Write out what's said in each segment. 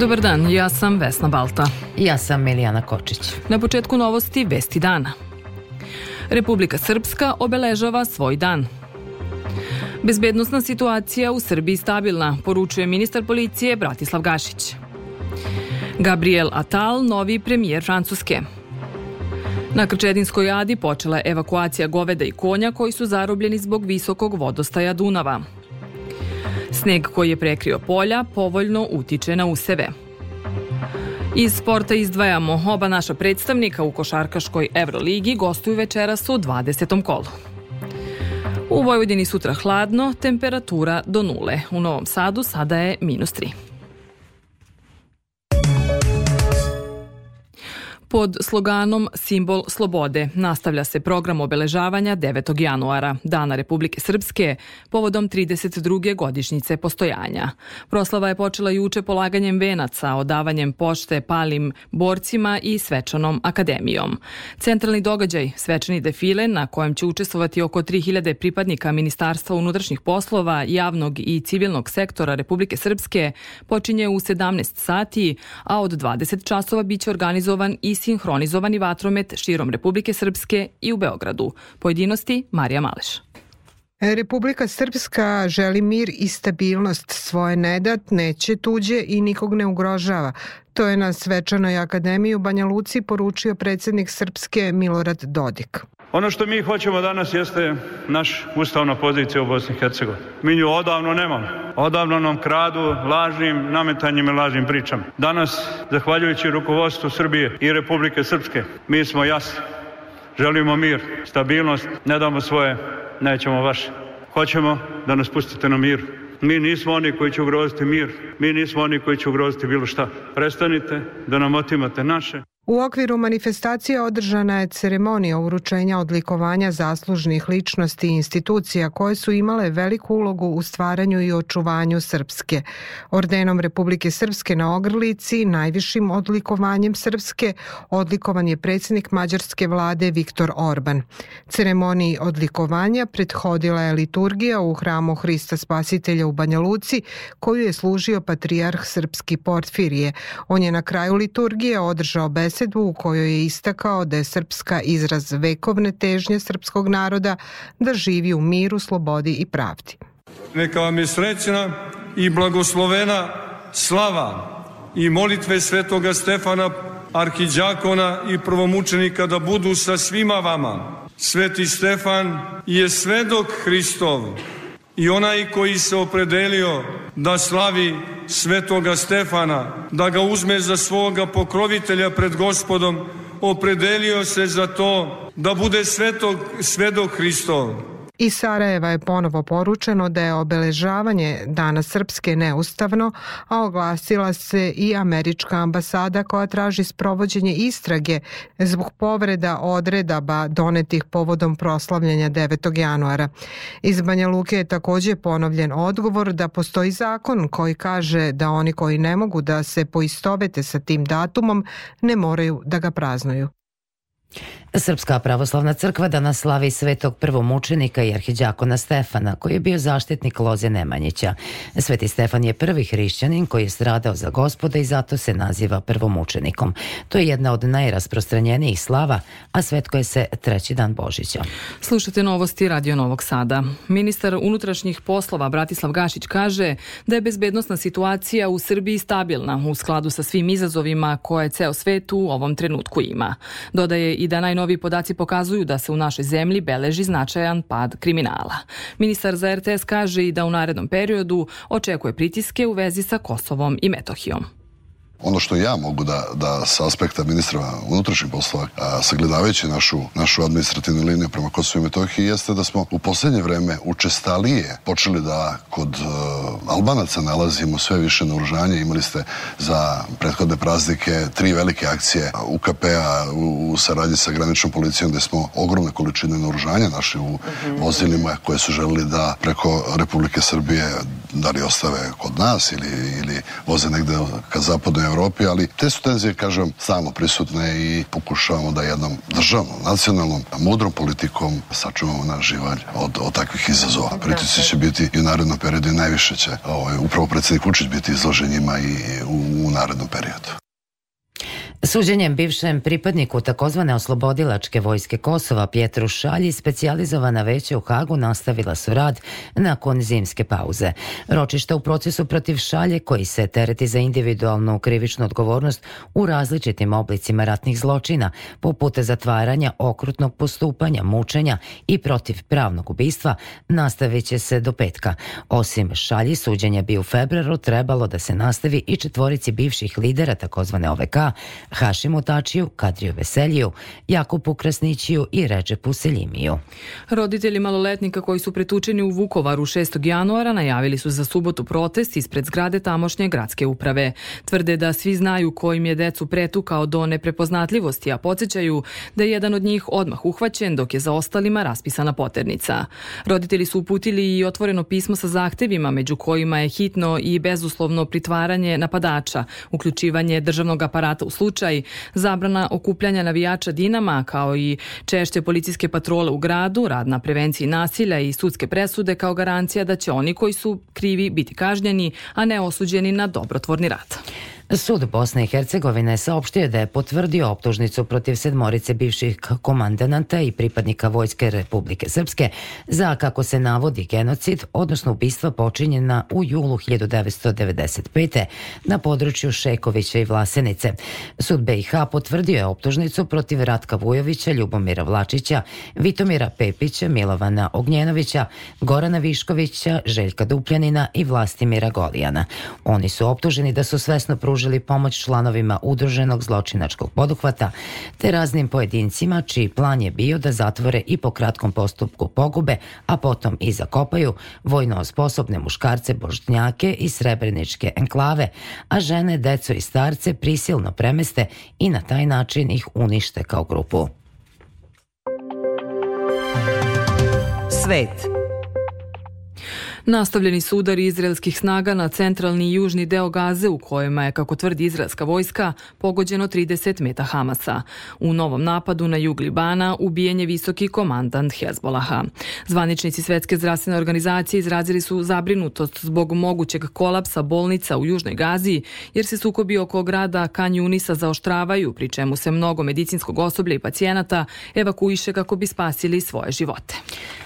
Dobar dan, ja sam Vesna Balta. Ja sam Milijana Kočić. Na početku novosti Vesti dana. Republika Srpska obeležava svoj dan. Bezbednostna situacija u Srbiji stabilna, poručuje ministar policije Bratislav Gašić. Gabriel Atal, novi premijer Francuske. Na Krčedinskoj Adi počela je evakuacija goveda i konja koji su zarobljeni zbog visokog vodostaja Dunava. Sneg koji je prekrio polja povoljno utiče na useve. Iz sporta izdvajamo oba naša predstavnika u košarkaškoj Evroligi gostuju večeras u 20. kolu. U Vojvodini sutra hladno, temperatura do nule. U Novom Sadu sada je minus 3. pod sloganom Simbol slobode nastavlja se program obeležavanja 9. januara, Dana Republike Srpske, povodom 32. godišnjice postojanja. Proslava je počela juče polaganjem venaca, odavanjem pošte palim borcima i svečanom akademijom. Centralni događaj, svečani defile, na kojem će učestvovati oko 3000 pripadnika Ministarstva unutrašnjih poslova, javnog i civilnog sektora Republike Srpske, počinje u 17 sati, a od 20 časova biće organizovan i sinhronizovani vatromet širom Republike Srpske i u Beogradu. Pojedinosti Marija Maleš. E, Republika Srpska želi mir i stabilnost, svoje nedat, neće tuđe i nikog ne ugrožava. To je na Svečanoj akademiji u Banja Luci poručio predsednik Srpske Milorad Dodik. Ono što mi hoćemo danas jeste naš ustavna pozicija u Bosni i Hercegovini. Mi nju odavno nemamo. Odavno nam kradu lažnim nametanjima i lažnim pričama. Danas, zahvaljujući rukovodstvu Srbije i Republike Srpske, mi smo jasni. Želimo mir, stabilnost, ne damo svoje, nećemo vaše. Hoćemo da nas pustite na mir. Mi nismo oni koji će ugroziti mir, mi nismo oni koji će ugroziti bilo šta. Prestanite da nam otimate naše. U okviru manifestacije održana je ceremonija uručenja odlikovanja zaslužnih ličnosti i institucija koje su imale veliku ulogu u stvaranju i očuvanju Srpske. Ordenom Republike Srpske na Ogrlici, najvišim odlikovanjem Srpske, odlikovan je predsednik mađarske vlade Viktor Orban. Ceremoniji odlikovanja prethodila je liturgija u hramu Hrista Spasitelja u Banja Luci, koju je služio patrijarh srpski Portfirije. On je na kraju liturgije održao bez besedu u kojoj je istakao da je srpska izraz vekovne težnje srpskog naroda da živi u miru, slobodi i pravdi. Neka vam je srećna i blagoslovena slava i molitve svetoga Stefana arhiđakona i prvomučenika da budu sa svima vama. Sveti Stefan je svedok Hristov i onaj koji se opredelio da slavi svetoga Stefana, da ga uzme za svoga pokrovitelja pred gospodom, opredelio se za to da bude svetog, svedok Hristov. Iz Sarajeva je ponovo poručeno da je obeležavanje Dana Srpske neustavno, a oglasila se i američka ambasada koja traži sprovođenje istrage zbog povreda odredaba donetih povodom proslavljanja 9. januara. Iz Banja Luke je takođe ponovljen odgovor da postoji zakon koji kaže da oni koji ne mogu da se poistovete sa tim datumom ne moraju da ga praznuju. Srpska pravoslavna crkva danas slavi svetog prvomučenika i arhiđakona Stefana, koji je bio zaštitnik Loze Nemanjića. Sveti Stefan je prvi hrišćanin koji je stradao za gospoda i zato se naziva prvomučenikom. To je jedna od najrasprostranjenijih slava, a svetko je se treći dan Božića. Slušate novosti Radio Novog Sada. Ministar unutrašnjih poslova Bratislav Gašić kaže da je bezbednostna situacija u Srbiji stabilna u skladu sa svim izazovima koje ceo svet u ovom trenutku ima. Dodaje i da najnovi Novi podaci pokazuju da se u našoj zemlji beleži značajan pad kriminala. Ministar za RTS kaže i da u narednom periodu očekuje pritiske u vezi sa Kosovom i Metohijom. Ono što ja mogu da, da sa aspekta ministra unutrašnjih poslova, a, sagledavajući našu, našu administrativnu liniju prema Kosovo i Metohiji, jeste da smo u poslednje vreme učestalije počeli da kod e, Albanaca nalazimo sve više naoružanja. Imali ste za prethodne praznike tri velike akcije UKP-a u, u saradnji sa graničnom policijom gde smo ogromne količine naoružanja našli u mhm. vozilima koje su želeli da preko Republike Srbije da li ostave kod nas ili, ili voze negde ka zapadu Evropi, ali te su tenzije, kažem, stalno prisutne i pokušavamo da jednom državnom, nacionalnom, mudrom politikom sačuvamo naš živalj od, od takvih izazova. Da. Pritici će biti i u narednom periodu i najviše će ovaj, upravo predsednik Vučić biti izložen njima i u, u narednom periodu. Suđenjem bivšem pripadniku takozvane oslobodilačke vojske Kosova Pjetru Šalji specijalizovana veća u Hagu nastavila su rad nakon zimske pauze. Ročišta u procesu protiv Šalje koji se tereti za individualnu krivičnu odgovornost u različitim oblicima ratnih zločina, poput zatvaranja, okrutnog postupanja, mučenja i protiv pravnog ubistva, nastavit će se do petka. Osim Šalji, suđenje bi u februaru trebalo da se nastavi i četvorici bivših lidera takozvane OVK, Hašimu Tačiju, Kadriju Veseljiju, Jakupu Krasnićiju i Rečepu Seljimiju. Roditelji maloletnika koji su pretučeni u Vukovaru 6. januara najavili su za subotu protest ispred zgrade tamošnje gradske uprave. Tvrde da svi znaju kojim je decu pretukao do neprepoznatljivosti, a podsjećaju da je jedan od njih odmah uhvaćen dok je za ostalima raspisana poternica. Roditelji su uputili i otvoreno pismo sa zahtevima među kojima je hitno i bezuslovno pritvaranje napadača, uključivanje državnog aparata u slučaju slučaj zabrana okupljanja navijača Dinama, kao i češće policijske patrole u gradu, rad na prevenciji nasilja i sudske presude kao garancija da će oni koji su krivi biti kažnjeni, a ne osuđeni na dobrotvorni rad. Sud Bosne i Hercegovine saopštio da je potvrdio optužnicu protiv sedmorice bivših komandanata i pripadnika Vojske Republike Srpske za, kako se navodi, genocid, odnosno ubistva počinjena u julu 1995. na području Šekovića i Vlasenice. Sud BiH potvrdio je optužnicu protiv Ratka Vujovića, Ljubomira Vlačića, Vitomira Pepića, Milovana Ognjenovića, Gorana Viškovića, Željka Dupljanina i Vlastimira Golijana. Oni su optuženi da su svesno pružili pružili pomoć članovima udruženog zločinačkog poduhvata te raznim pojedincima čiji plan je bio da zatvore i po kratkom postupku pogube, a potom i zakopaju vojno sposobne muškarce božnjake i srebreničke enklave, a žene, decu i starce prisilno premeste i na taj način ih unište kao grupu. Svet Nastavljeni su udari izraelskih snaga na centralni i južni deo Gaze u kojima je, kako tvrdi izraelska vojska, pogođeno 30 meta Hamasa. U novom napadu na jug Libana ubijen je visoki komandant Hezbolaha. Zvaničnici Svetske zdravstvene organizacije izrazili su zabrinutost zbog mogućeg kolapsa bolnica u Južnoj Gazi, jer se sukobi oko grada Kanjunisa zaoštravaju, pri čemu se mnogo medicinskog osoblja i pacijenata evakuiše kako bi spasili svoje živote.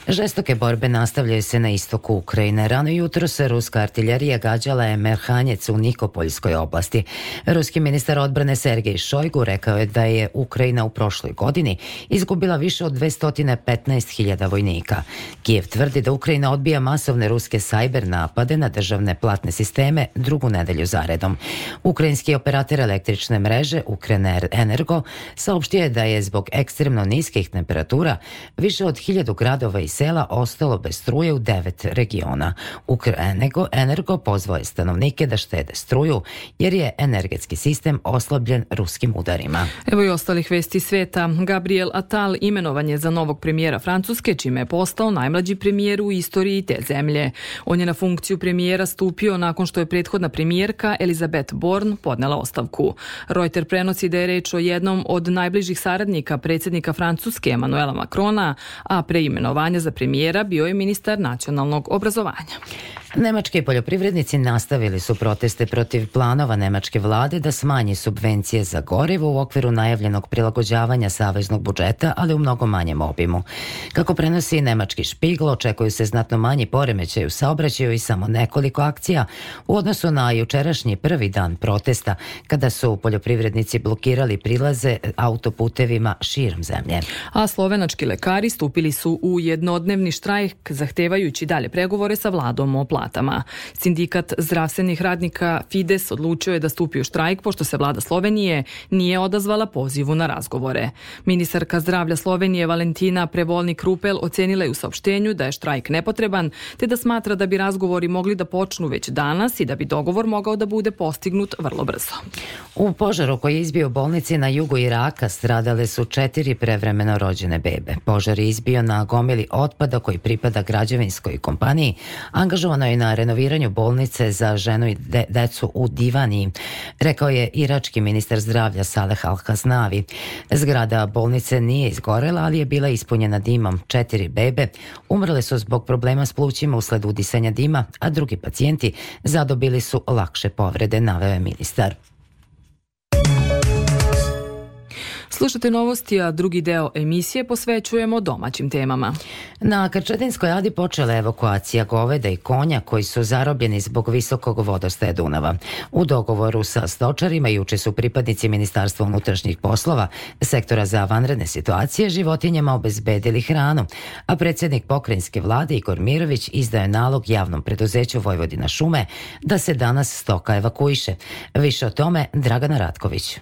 Žestoke borbe nastavljaju se na istoku Ukrajine Vojvodine. Rano jutro se ruska artiljerija gađala je Merhanjec u Nikopoljskoj oblasti. Ruski ministar odbrane Sergej Šojgu rekao je da je Ukrajina u prošloj godini izgubila više od 215.000 vojnika. Kijev tvrdi da Ukrajina odbija masovne ruske sajber napade na državne platne sisteme drugu nedelju zaredom. Ukrajinski operator električne mreže Ukrener Energo saopštio je da je zbog ekstremno niskih temperatura više od 1000 gradova i sela ostalo bez struje u devet regiona miliona. Ukrenego Energo pozvao je stanovnike da štede struju jer je energetski sistem oslabljen ruskim udarima. Evo i ostalih vesti sveta. Gabriel Attal imenovan je za novog premijera Francuske, čime je postao najmlađi premijer u istoriji te zemlje. On je na funkciju premijera stupio nakon što je prethodna premijerka Elizabeth Born podnela ostavku. Reuters prenosi da je reč o jednom od najbližih saradnika predsednika Francuske Emanuela Makrona, a pre imenovanja za premijera bio je ministar nacionalnog obrazovanja. 아니야. Nemački poljoprivrednici nastavili su proteste protiv planova nemačke vlade da smanji subvencije za gorivo u okviru najavljenog prilagođavanja saveznog budžeta, ali u mnogo manjem obimu. Kako prenosi nemački špigl, očekuju se znatno manji poremećaj u saobraćaju i samo nekoliko akcija u odnosu na jučerašnji prvi dan protesta, kada su poljoprivrednici blokirali prilaze autoputevima širom zemlje. A slovenački lekari stupili su u jednodnevni štrajk zahtevajući dalje pregovore sa vladom o planu platama. Sindikat zdravstvenih radnika Fides odlučio je da stupi u štrajk pošto se vlada Slovenije nije odazvala pozivu na razgovore. Ministarka zdravlja Slovenije Valentina Prevolnik Rupel ocenila je u saopštenju da je štrajk nepotreban te da smatra da bi razgovori mogli da počnu već danas i da bi dogovor mogao da bude postignut vrlo brzo. U požaru koji je izbio bolnici na jugu Iraka stradale su četiri prevremeno rođene bebe. Požar je izbio na gomili otpada koji pripada građevinskoj kompaniji. Angažovano je i na renoviranju bolnice za ženu i de decu u Divani, rekao je irački ministar zdravlja Saleh al kaznavi Zgrada bolnice nije izgorela, ali je bila ispunjena dimom. Četiri bebe umrle su zbog problema s plućima usled udisanja dima, a drugi pacijenti zadobili su lakše povrede, naveo je ministar. Slušate novosti, a drugi deo emisije posvećujemo domaćim temama. Na Krčetinskoj adi počela evakuacija goveda i konja koji su zarobljeni zbog visokog vodostaja Dunava. U dogovoru sa stočarima juče su pripadnici Ministarstva unutrašnjih poslova, sektora za vanredne situacije, životinjama obezbedili hranu, a predsednik pokrajinske vlade Igor Mirović izdaje nalog javnom preduzeću Vojvodina šume da se danas stoka evakuiše. Više o tome Dragana Ratković.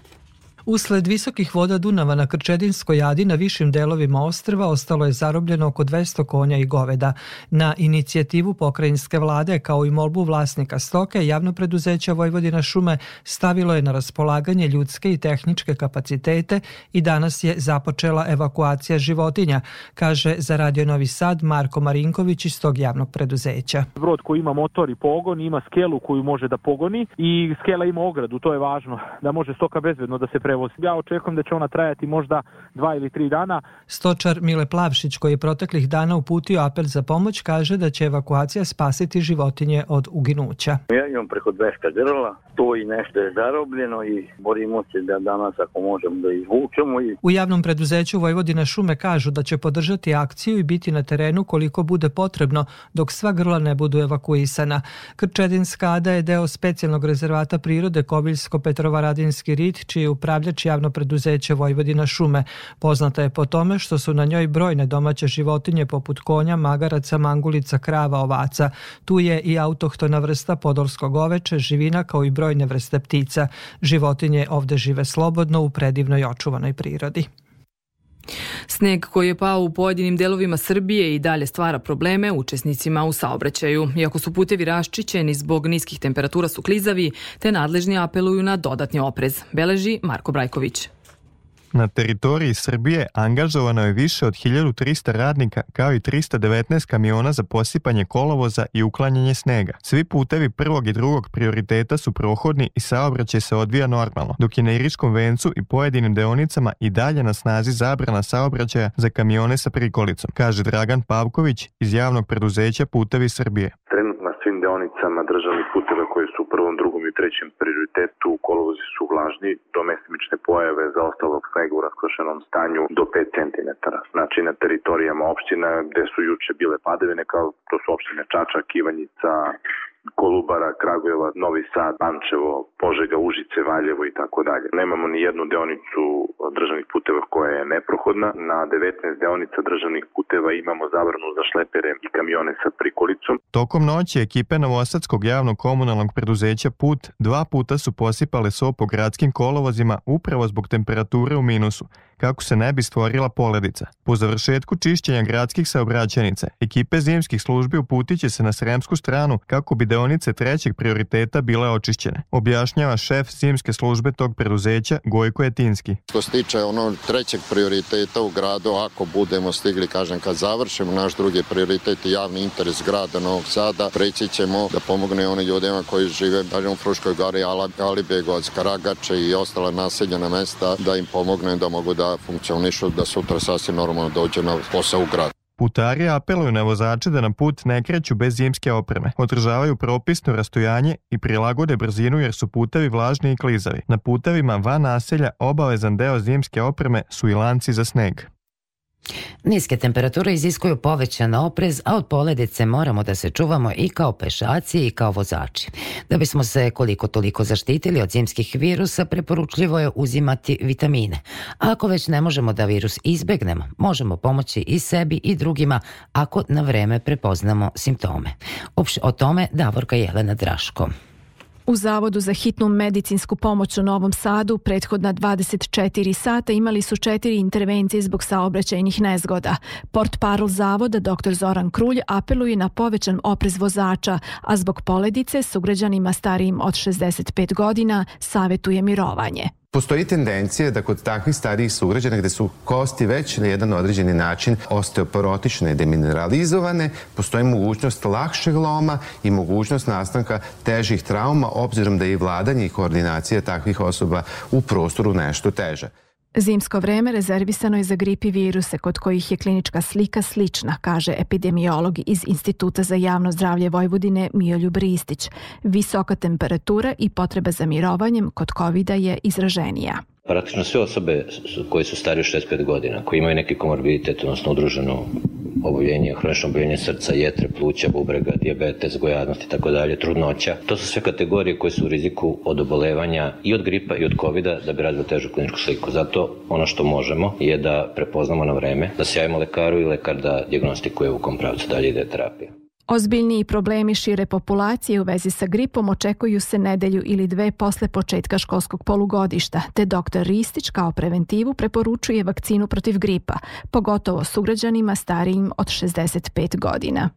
Usled visokih voda Dunava na Krčedinskoj jadi na višim delovima ostrva ostalo je zarobljeno oko 200 konja i goveda. Na inicijativu pokrajinske vlade kao i molbu vlasnika stoke, javno preduzeće Vojvodina šume stavilo je na raspolaganje ljudske i tehničke kapacitete i danas je započela evakuacija životinja, kaže za Radio Novi Sad Marko Marinković iz tog javnog preduzeća. Brod koji ima motor i pogon ima skelu koju može da pogoni i skela ima ogradu, to je važno, da može stoka bezbedno da se prevozi evo ja očekujem da će ona trajati možda dva ili tri dana. Stočar Mile Plavšić koji je proteklih dana uputio apel za pomoć kaže da će evakuacija spasiti životinje od uginuća. Ja imam preko 200 grla, to i nešto je zarobljeno i borimo se da danas ako možemo da izvučemo. I... U javnom preduzeću Vojvodina šume kažu da će podržati akciju i biti na terenu koliko bude potrebno dok sva grla ne budu evakuisana. Krčedinska ada je deo specijalnog rezervata prirode Kobiljsko-Petrovaradinski rit čiji je upravljač javno preduzeće Vojvodina šume. Poznata je po tome što su na njoj brojne domaće životinje poput konja, magaraca, mangulica, krava, ovaca. Tu je i autohtona vrsta podolskog oveče, živina kao i brojne vrste ptica. Životinje ovde žive slobodno u predivnoj očuvanoj prirodi. Sneg koji je pao u pojedinim delovima Srbije i dalje stvara probleme učesnicima u saobraćaju. Iako su putevi raščićeni zbog niskih temperatura su klizavi, te nadležni apeluju na dodatni oprez, beleži Marko Brajković. Na teritoriji Srbije angažovano je više od 1300 radnika kao i 319 kamiona za posipanje kolovoza i uklanjanje snega. Svi putevi prvog i drugog prioriteta su prohodni i saobraćaj se odvija normalno, dok je na Iričkom vencu i pojedinim deonicama i dalje na snazi zabrana saobraćaja za kamione sa prikolicom, kaže Dragan Pavković iz javnog preduzeća Putevi Srbije. Trenutno na svim deonicama državnih puteva su u prvom, drugom i trećem prioritetu, kolovozi su vlažni, domestimične pojave za zaostalog snega u raskošenom stanju do 5 cm. Znači na teritorijama opština gde su juče bile padavine, kao to su opštine Čačak, Ivanjica, Kolubara, Kragujeva, Novi Sad, Pančevo, Požega, Užice, Valjevo i tako dalje. Nemamo ni jednu deonicu državnih puteva koja je neprohodna. Na 19 deonica državnih puteva imamo zabranu za šlepere i kamione sa prikolicom. Tokom noći ekipe Novosadskog javnog komunalnog preduzeća Put dva puta su posipale so po gradskim kolovozima upravo zbog temperature u minusu, kako se ne bi stvorila poledica. Po završetku čišćenja gradskih saobraćenica, ekipe zimskih službi uputiće se na sremsku stranu kako bi deonice trećeg prioriteta bile očišćene, objašnjava šef simske službe tog preduzeća Gojko Etinski. Što se tiče ono trećeg prioriteta u gradu, ako budemo stigli, kažem, kad završimo naš drugi prioritet i javni interes grada Novog Sada, preći ćemo da pomogne one ljudima koji žive kažem, u Fruškoj gori, Alibegovac, Karagače i ostala naseljena mesta, da im pomogne da mogu da funkcionišu, da sutra sasvim normalno dođe na posao u grad. Putari apeluju na vozače da na put ne kreću bez zimske opreme, održavaju propisno rastojanje i prilagode brzinu jer su putevi vlažni i klizavi. Na putevima van naselja obavezan deo zimske opreme su i lanci za sneg. Niske temperature iziskuju povećan oprez, a od poledice moramo da se čuvamo i kao pešaci i kao vozači. Da bismo se koliko toliko zaštitili od zimskih virusa, preporučljivo je uzimati vitamine. ako već ne možemo da virus izbegnemo, možemo pomoći i sebi i drugima ako na vreme prepoznamo simptome. Opš o tome Davorka Jelena Draško. U Zavodu za hitnu medicinsku pomoć u Novom Sadu prethodna 24 sata imali su četiri intervencije zbog saobraćajnih nezgoda. Port parol Zavoda dr. Zoran Krulj apeluje na povećan oprez vozača, a zbog poledice sugrađanima starijim od 65 godina savetuje mirovanje. Postoji tendencija da kod takvih starijih sugrađana gde su kosti već na jedan određeni način osteoporotične, demineralizovane, postoji mogućnost lakšeg loma i mogućnost nastanka težih trauma obzirom da je i vladanje i koordinacija takvih osoba u prostoru nešto teže. Zimsko vreme rezervisano je za gripi viruse kod kojih je klinička slika slična, kaže epidemiolog iz Instituta za javno zdravlje Vojvodine Mijoljub Ristić. Visoka temperatura i potreba za mirovanjem kod covid je izraženija. Praktično sve osobe koje su starije od 65 godina, koje imaju neki komorbiditet, odnosno udruženu oboljenje, hronično oboljenje srca, jetre, pluća, bubrega, diabetes, gojadnost i tako dalje, trudnoća. To su sve kategorije koje su u riziku od obolevanja i od gripa i od covida da bi razvio težu kliničku sliku. Zato ono što možemo je da prepoznamo na vreme, da se javimo lekaru i lekar da diagnostikuje u kom pravcu dalje ide terapija. Ozbiljniji problemi šire populacije u vezi sa gripom očekuju se nedelju ili dve posle početka školskog polugodišta, te dr. Ristić kao preventivu preporučuje vakcinu protiv gripa, pogotovo sugrađanima starijim od 65 godina.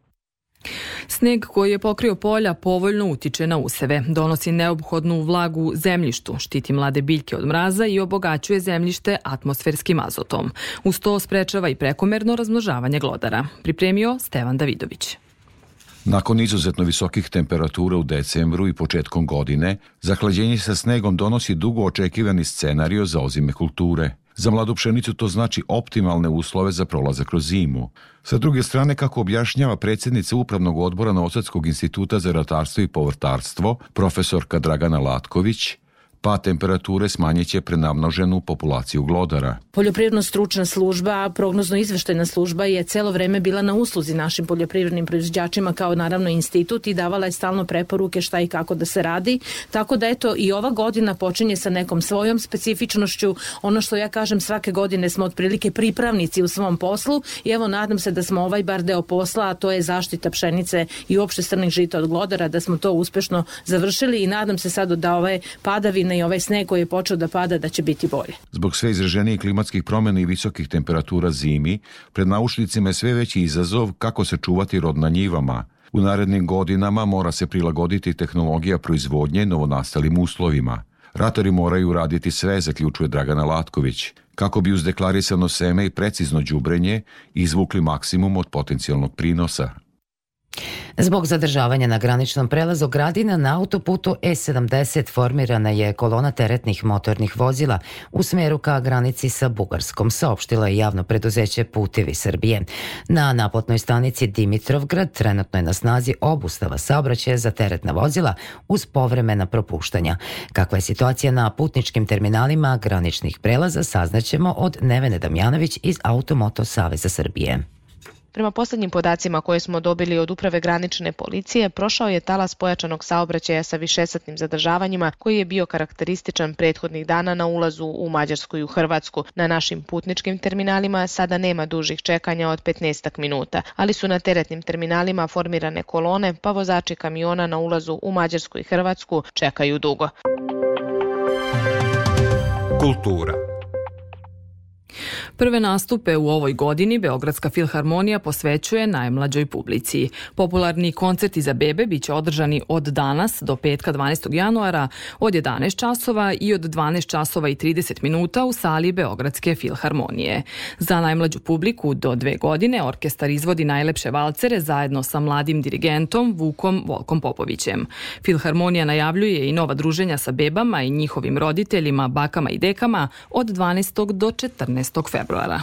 Sneg koji je pokrio polja povoljno utiče na useve, donosi neophodnu vlagu zemljištu, štiti mlade biljke od mraza i obogaćuje zemljište atmosferskim azotom. Uz to sprečava i prekomerno razmnožavanje glodara. Pripremio Stevan Davidović. Nakon izuzetno visokih temperatura u decembru i početkom godine, zahlađenje sa snegom donosi dugo očekivani scenario za ozime kulture. Za mladu pšenicu to znači optimalne uslove za prolazak kroz zimu. Sa druge strane, kako objašnjava predsednica Upravnog odbora Novosadskog instituta za ratarstvo i povrtarstvo, profesorka Dragana Latković, pa temperature smanjeće prenamnoženu populaciju glodara. Poljoprivredna stručna služba, prognozno izveštajna služba je celo vreme bila na usluzi našim poljoprivrednim proizvođačima kao naravno institut i davala je stalno preporuke šta i kako da se radi, tako da eto i ova godina počinje sa nekom svojom specifičnošću, ono što ja kažem svake godine smo otprilike pripravnici u svom poslu i evo nadam se da smo ovaj bar deo posla, a to je zaštita pšenice i uopšte strnih žita od glodara, da smo to uspešno završili i nadam se sad da ove padavine promena i ovaj sneg koji je počeo da pada da će biti bolje. Zbog sve izraženijih klimatskih promena i visokih temperatura zimi, pred naučnicima je sve veći izazov kako se čuvati rod na njivama. U narednim godinama mora se prilagoditi tehnologija proizvodnje novonastalim uslovima. Ratari moraju raditi sve, zaključuje Dragana Latković, kako bi uz deklarisano seme i precizno đubrenje izvukli maksimum od potencijalnog prinosa. Zbog zadržavanja na graničnom prelazu Gradina na autoputu E70 formirana je kolona teretnih motornih vozila u smeru ka granici sa Bugarskom, saopštila je javno preduzeće Putevi Srbije. Na naplatnoj stanici Dimitrovgrad trenutno je na snazi obustava saobraćaja za teretna vozila uz povremena propuštanja. Kakva je situacija na putničkim terminalima graničnih prelaza saznaćemo od Nevene Damjanović iz Automoto Saveza Srbije. Prema poslednjim podacima koje smo dobili od Uprave granične policije, prošao je talas pojačanog saobraćaja sa višesatnim zadržavanjima koji je bio karakterističan prethodnih dana na ulazu u Mađarsku i u Hrvatsku. Na našim putničkim terminalima sada nema dužih čekanja od 15 minuta, ali su na teretnim terminalima formirane kolone pa vozači kamiona na ulazu u Mađarsku i Hrvatsku čekaju dugo. Kultura Prve nastupe u ovoj godini Beogradska filharmonija posvećuje najmlađoj publici. Popularni koncerti za bebe biće održani od danas do petka 12. januara od 11 časova i od 12 časova i 30 minuta u sali Beogradske filharmonije. Za najmlađu publiku do dve godine orkestar izvodi najlepše valcere zajedno sa mladim dirigentom Vukom Volkom Popovićem. Filharmonija najavljuje i nova druženja sa bebama i njihovim roditeljima, bakama i dekama od 12. do 14. 14. februara.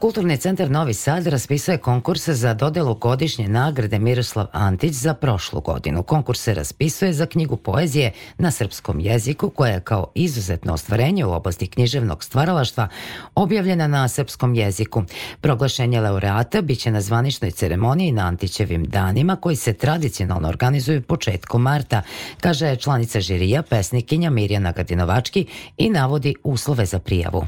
Kulturni centar Novi Sad raspisuje konkurs za dodelu godišnje nagrade Miroslav Antić za prošlu godinu. Konkurs se raspisuje za knjigu poezije na srpskom jeziku koja je kao izuzetno ostvarenje u oblasti književnog stvaralaštva objavljena na srpskom jeziku. Proglašenje laureata biće na zvaničnoj ceremoniji na Antićevim danima koji se tradicionalno organizuju početkom marta, kaže članica žirija pesnikinja Mirjana Gardinovački i navodi uslove za prijavu.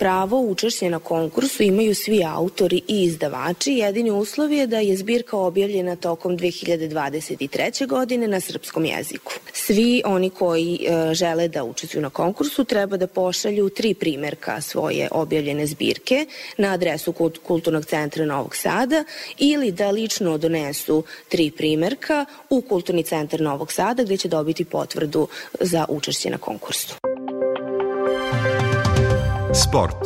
Pravo učešće na konkursu imaju svi autori i izdavači. Jedini uslov je da je zbirka objavljena tokom 2023. godine na srpskom jeziku. Svi oni koji e, žele da učestvuju na konkursu treba da pošalju tri primerka svoje objavljene zbirke na adresu Kulturnog centra Novog Sada ili da lično donesu tri primerka u Kulturni centar Novog Sada gde će dobiti potvrdu za učešće na konkursu. Sport.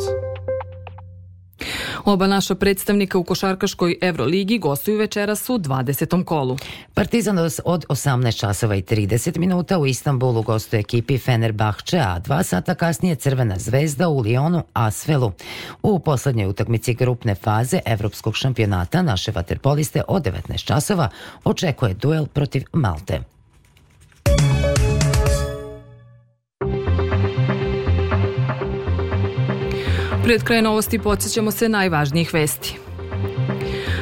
Oba naša predstavnika u košarkaškoj Evroligi gostuju večeras u 20. kolu. Partizan od 18 časova i 30 minuta u Istanbulu gostuje ekipi Fenerbahče, a dva sata kasnije Crvena zvezda u Lionu Asvelu. U poslednjoj utakmici grupne faze Evropskog šampionata naše vaterpoliste od 19 časova očekuje duel protiv Malte. Pred kraj novosti podsjećamo se najvažnijih vesti.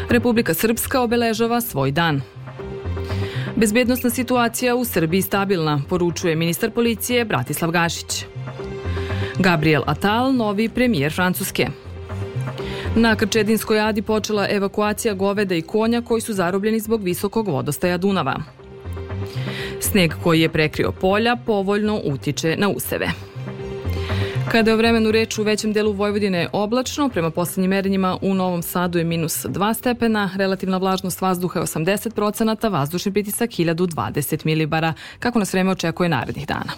Republika Srpska obeležava svoj dan. Bezbednostna situacija u Srbiji stabilna, poručuje ministar policije Bratislav Gašić. Gabriel Atal, novi premijer Francuske. Na Krčedinskoj adi počela evakuacija goveda i konja koji su zarobljeni zbog visokog vodostaja Dunava. Sneg koji je prekrio polja povoljno utiče na useve. Kada je o vremenu reč u većem delu Vojvodine je oblačno, prema poslednjim merenjima u Novom Sadu je minus 2 stepena, relativna vlažnost vazduha je 80%, vazdušni pritisak 1020 milibara. Kako nas vreme očekuje narednih dana?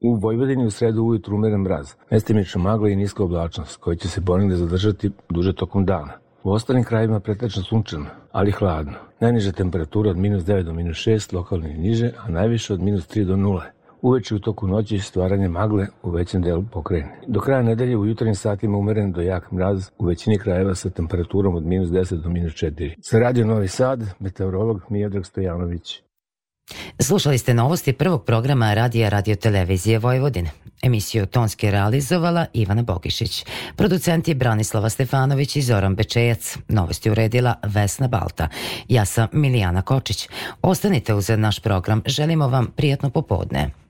U Vojvodini u sredu ujutru umeren mraz, mestimično magla i niska oblačnost, koja će se ponegde zadržati duže tokom dana. U ostalim krajima pretečno sunčano, ali hladno. Najniža temperatura od minus 9 do minus 6, lokalne niže, a najviše od minus 3 do 0 uveče u toku noći stvaranje magle u većem delu pokrajine. Do kraja nedelje u jutarnjim satima umeren do jak mraz u većini krajeva sa temperaturom od minus 10 do minus 4. Sa radio Novi Sad, meteorolog Mijedrag Stojanović. Slušali ste novosti prvog programa Radija Radio Televizije Vojvodine. Emisiju Tonske realizovala Ivana Bogišić. Producenti Branislava Stefanović i Zoran Bečejac. Novosti uredila Vesna Balta. Ja sam Milijana Kočić. Ostanite uz naš program. Želimo vam prijatno popodne.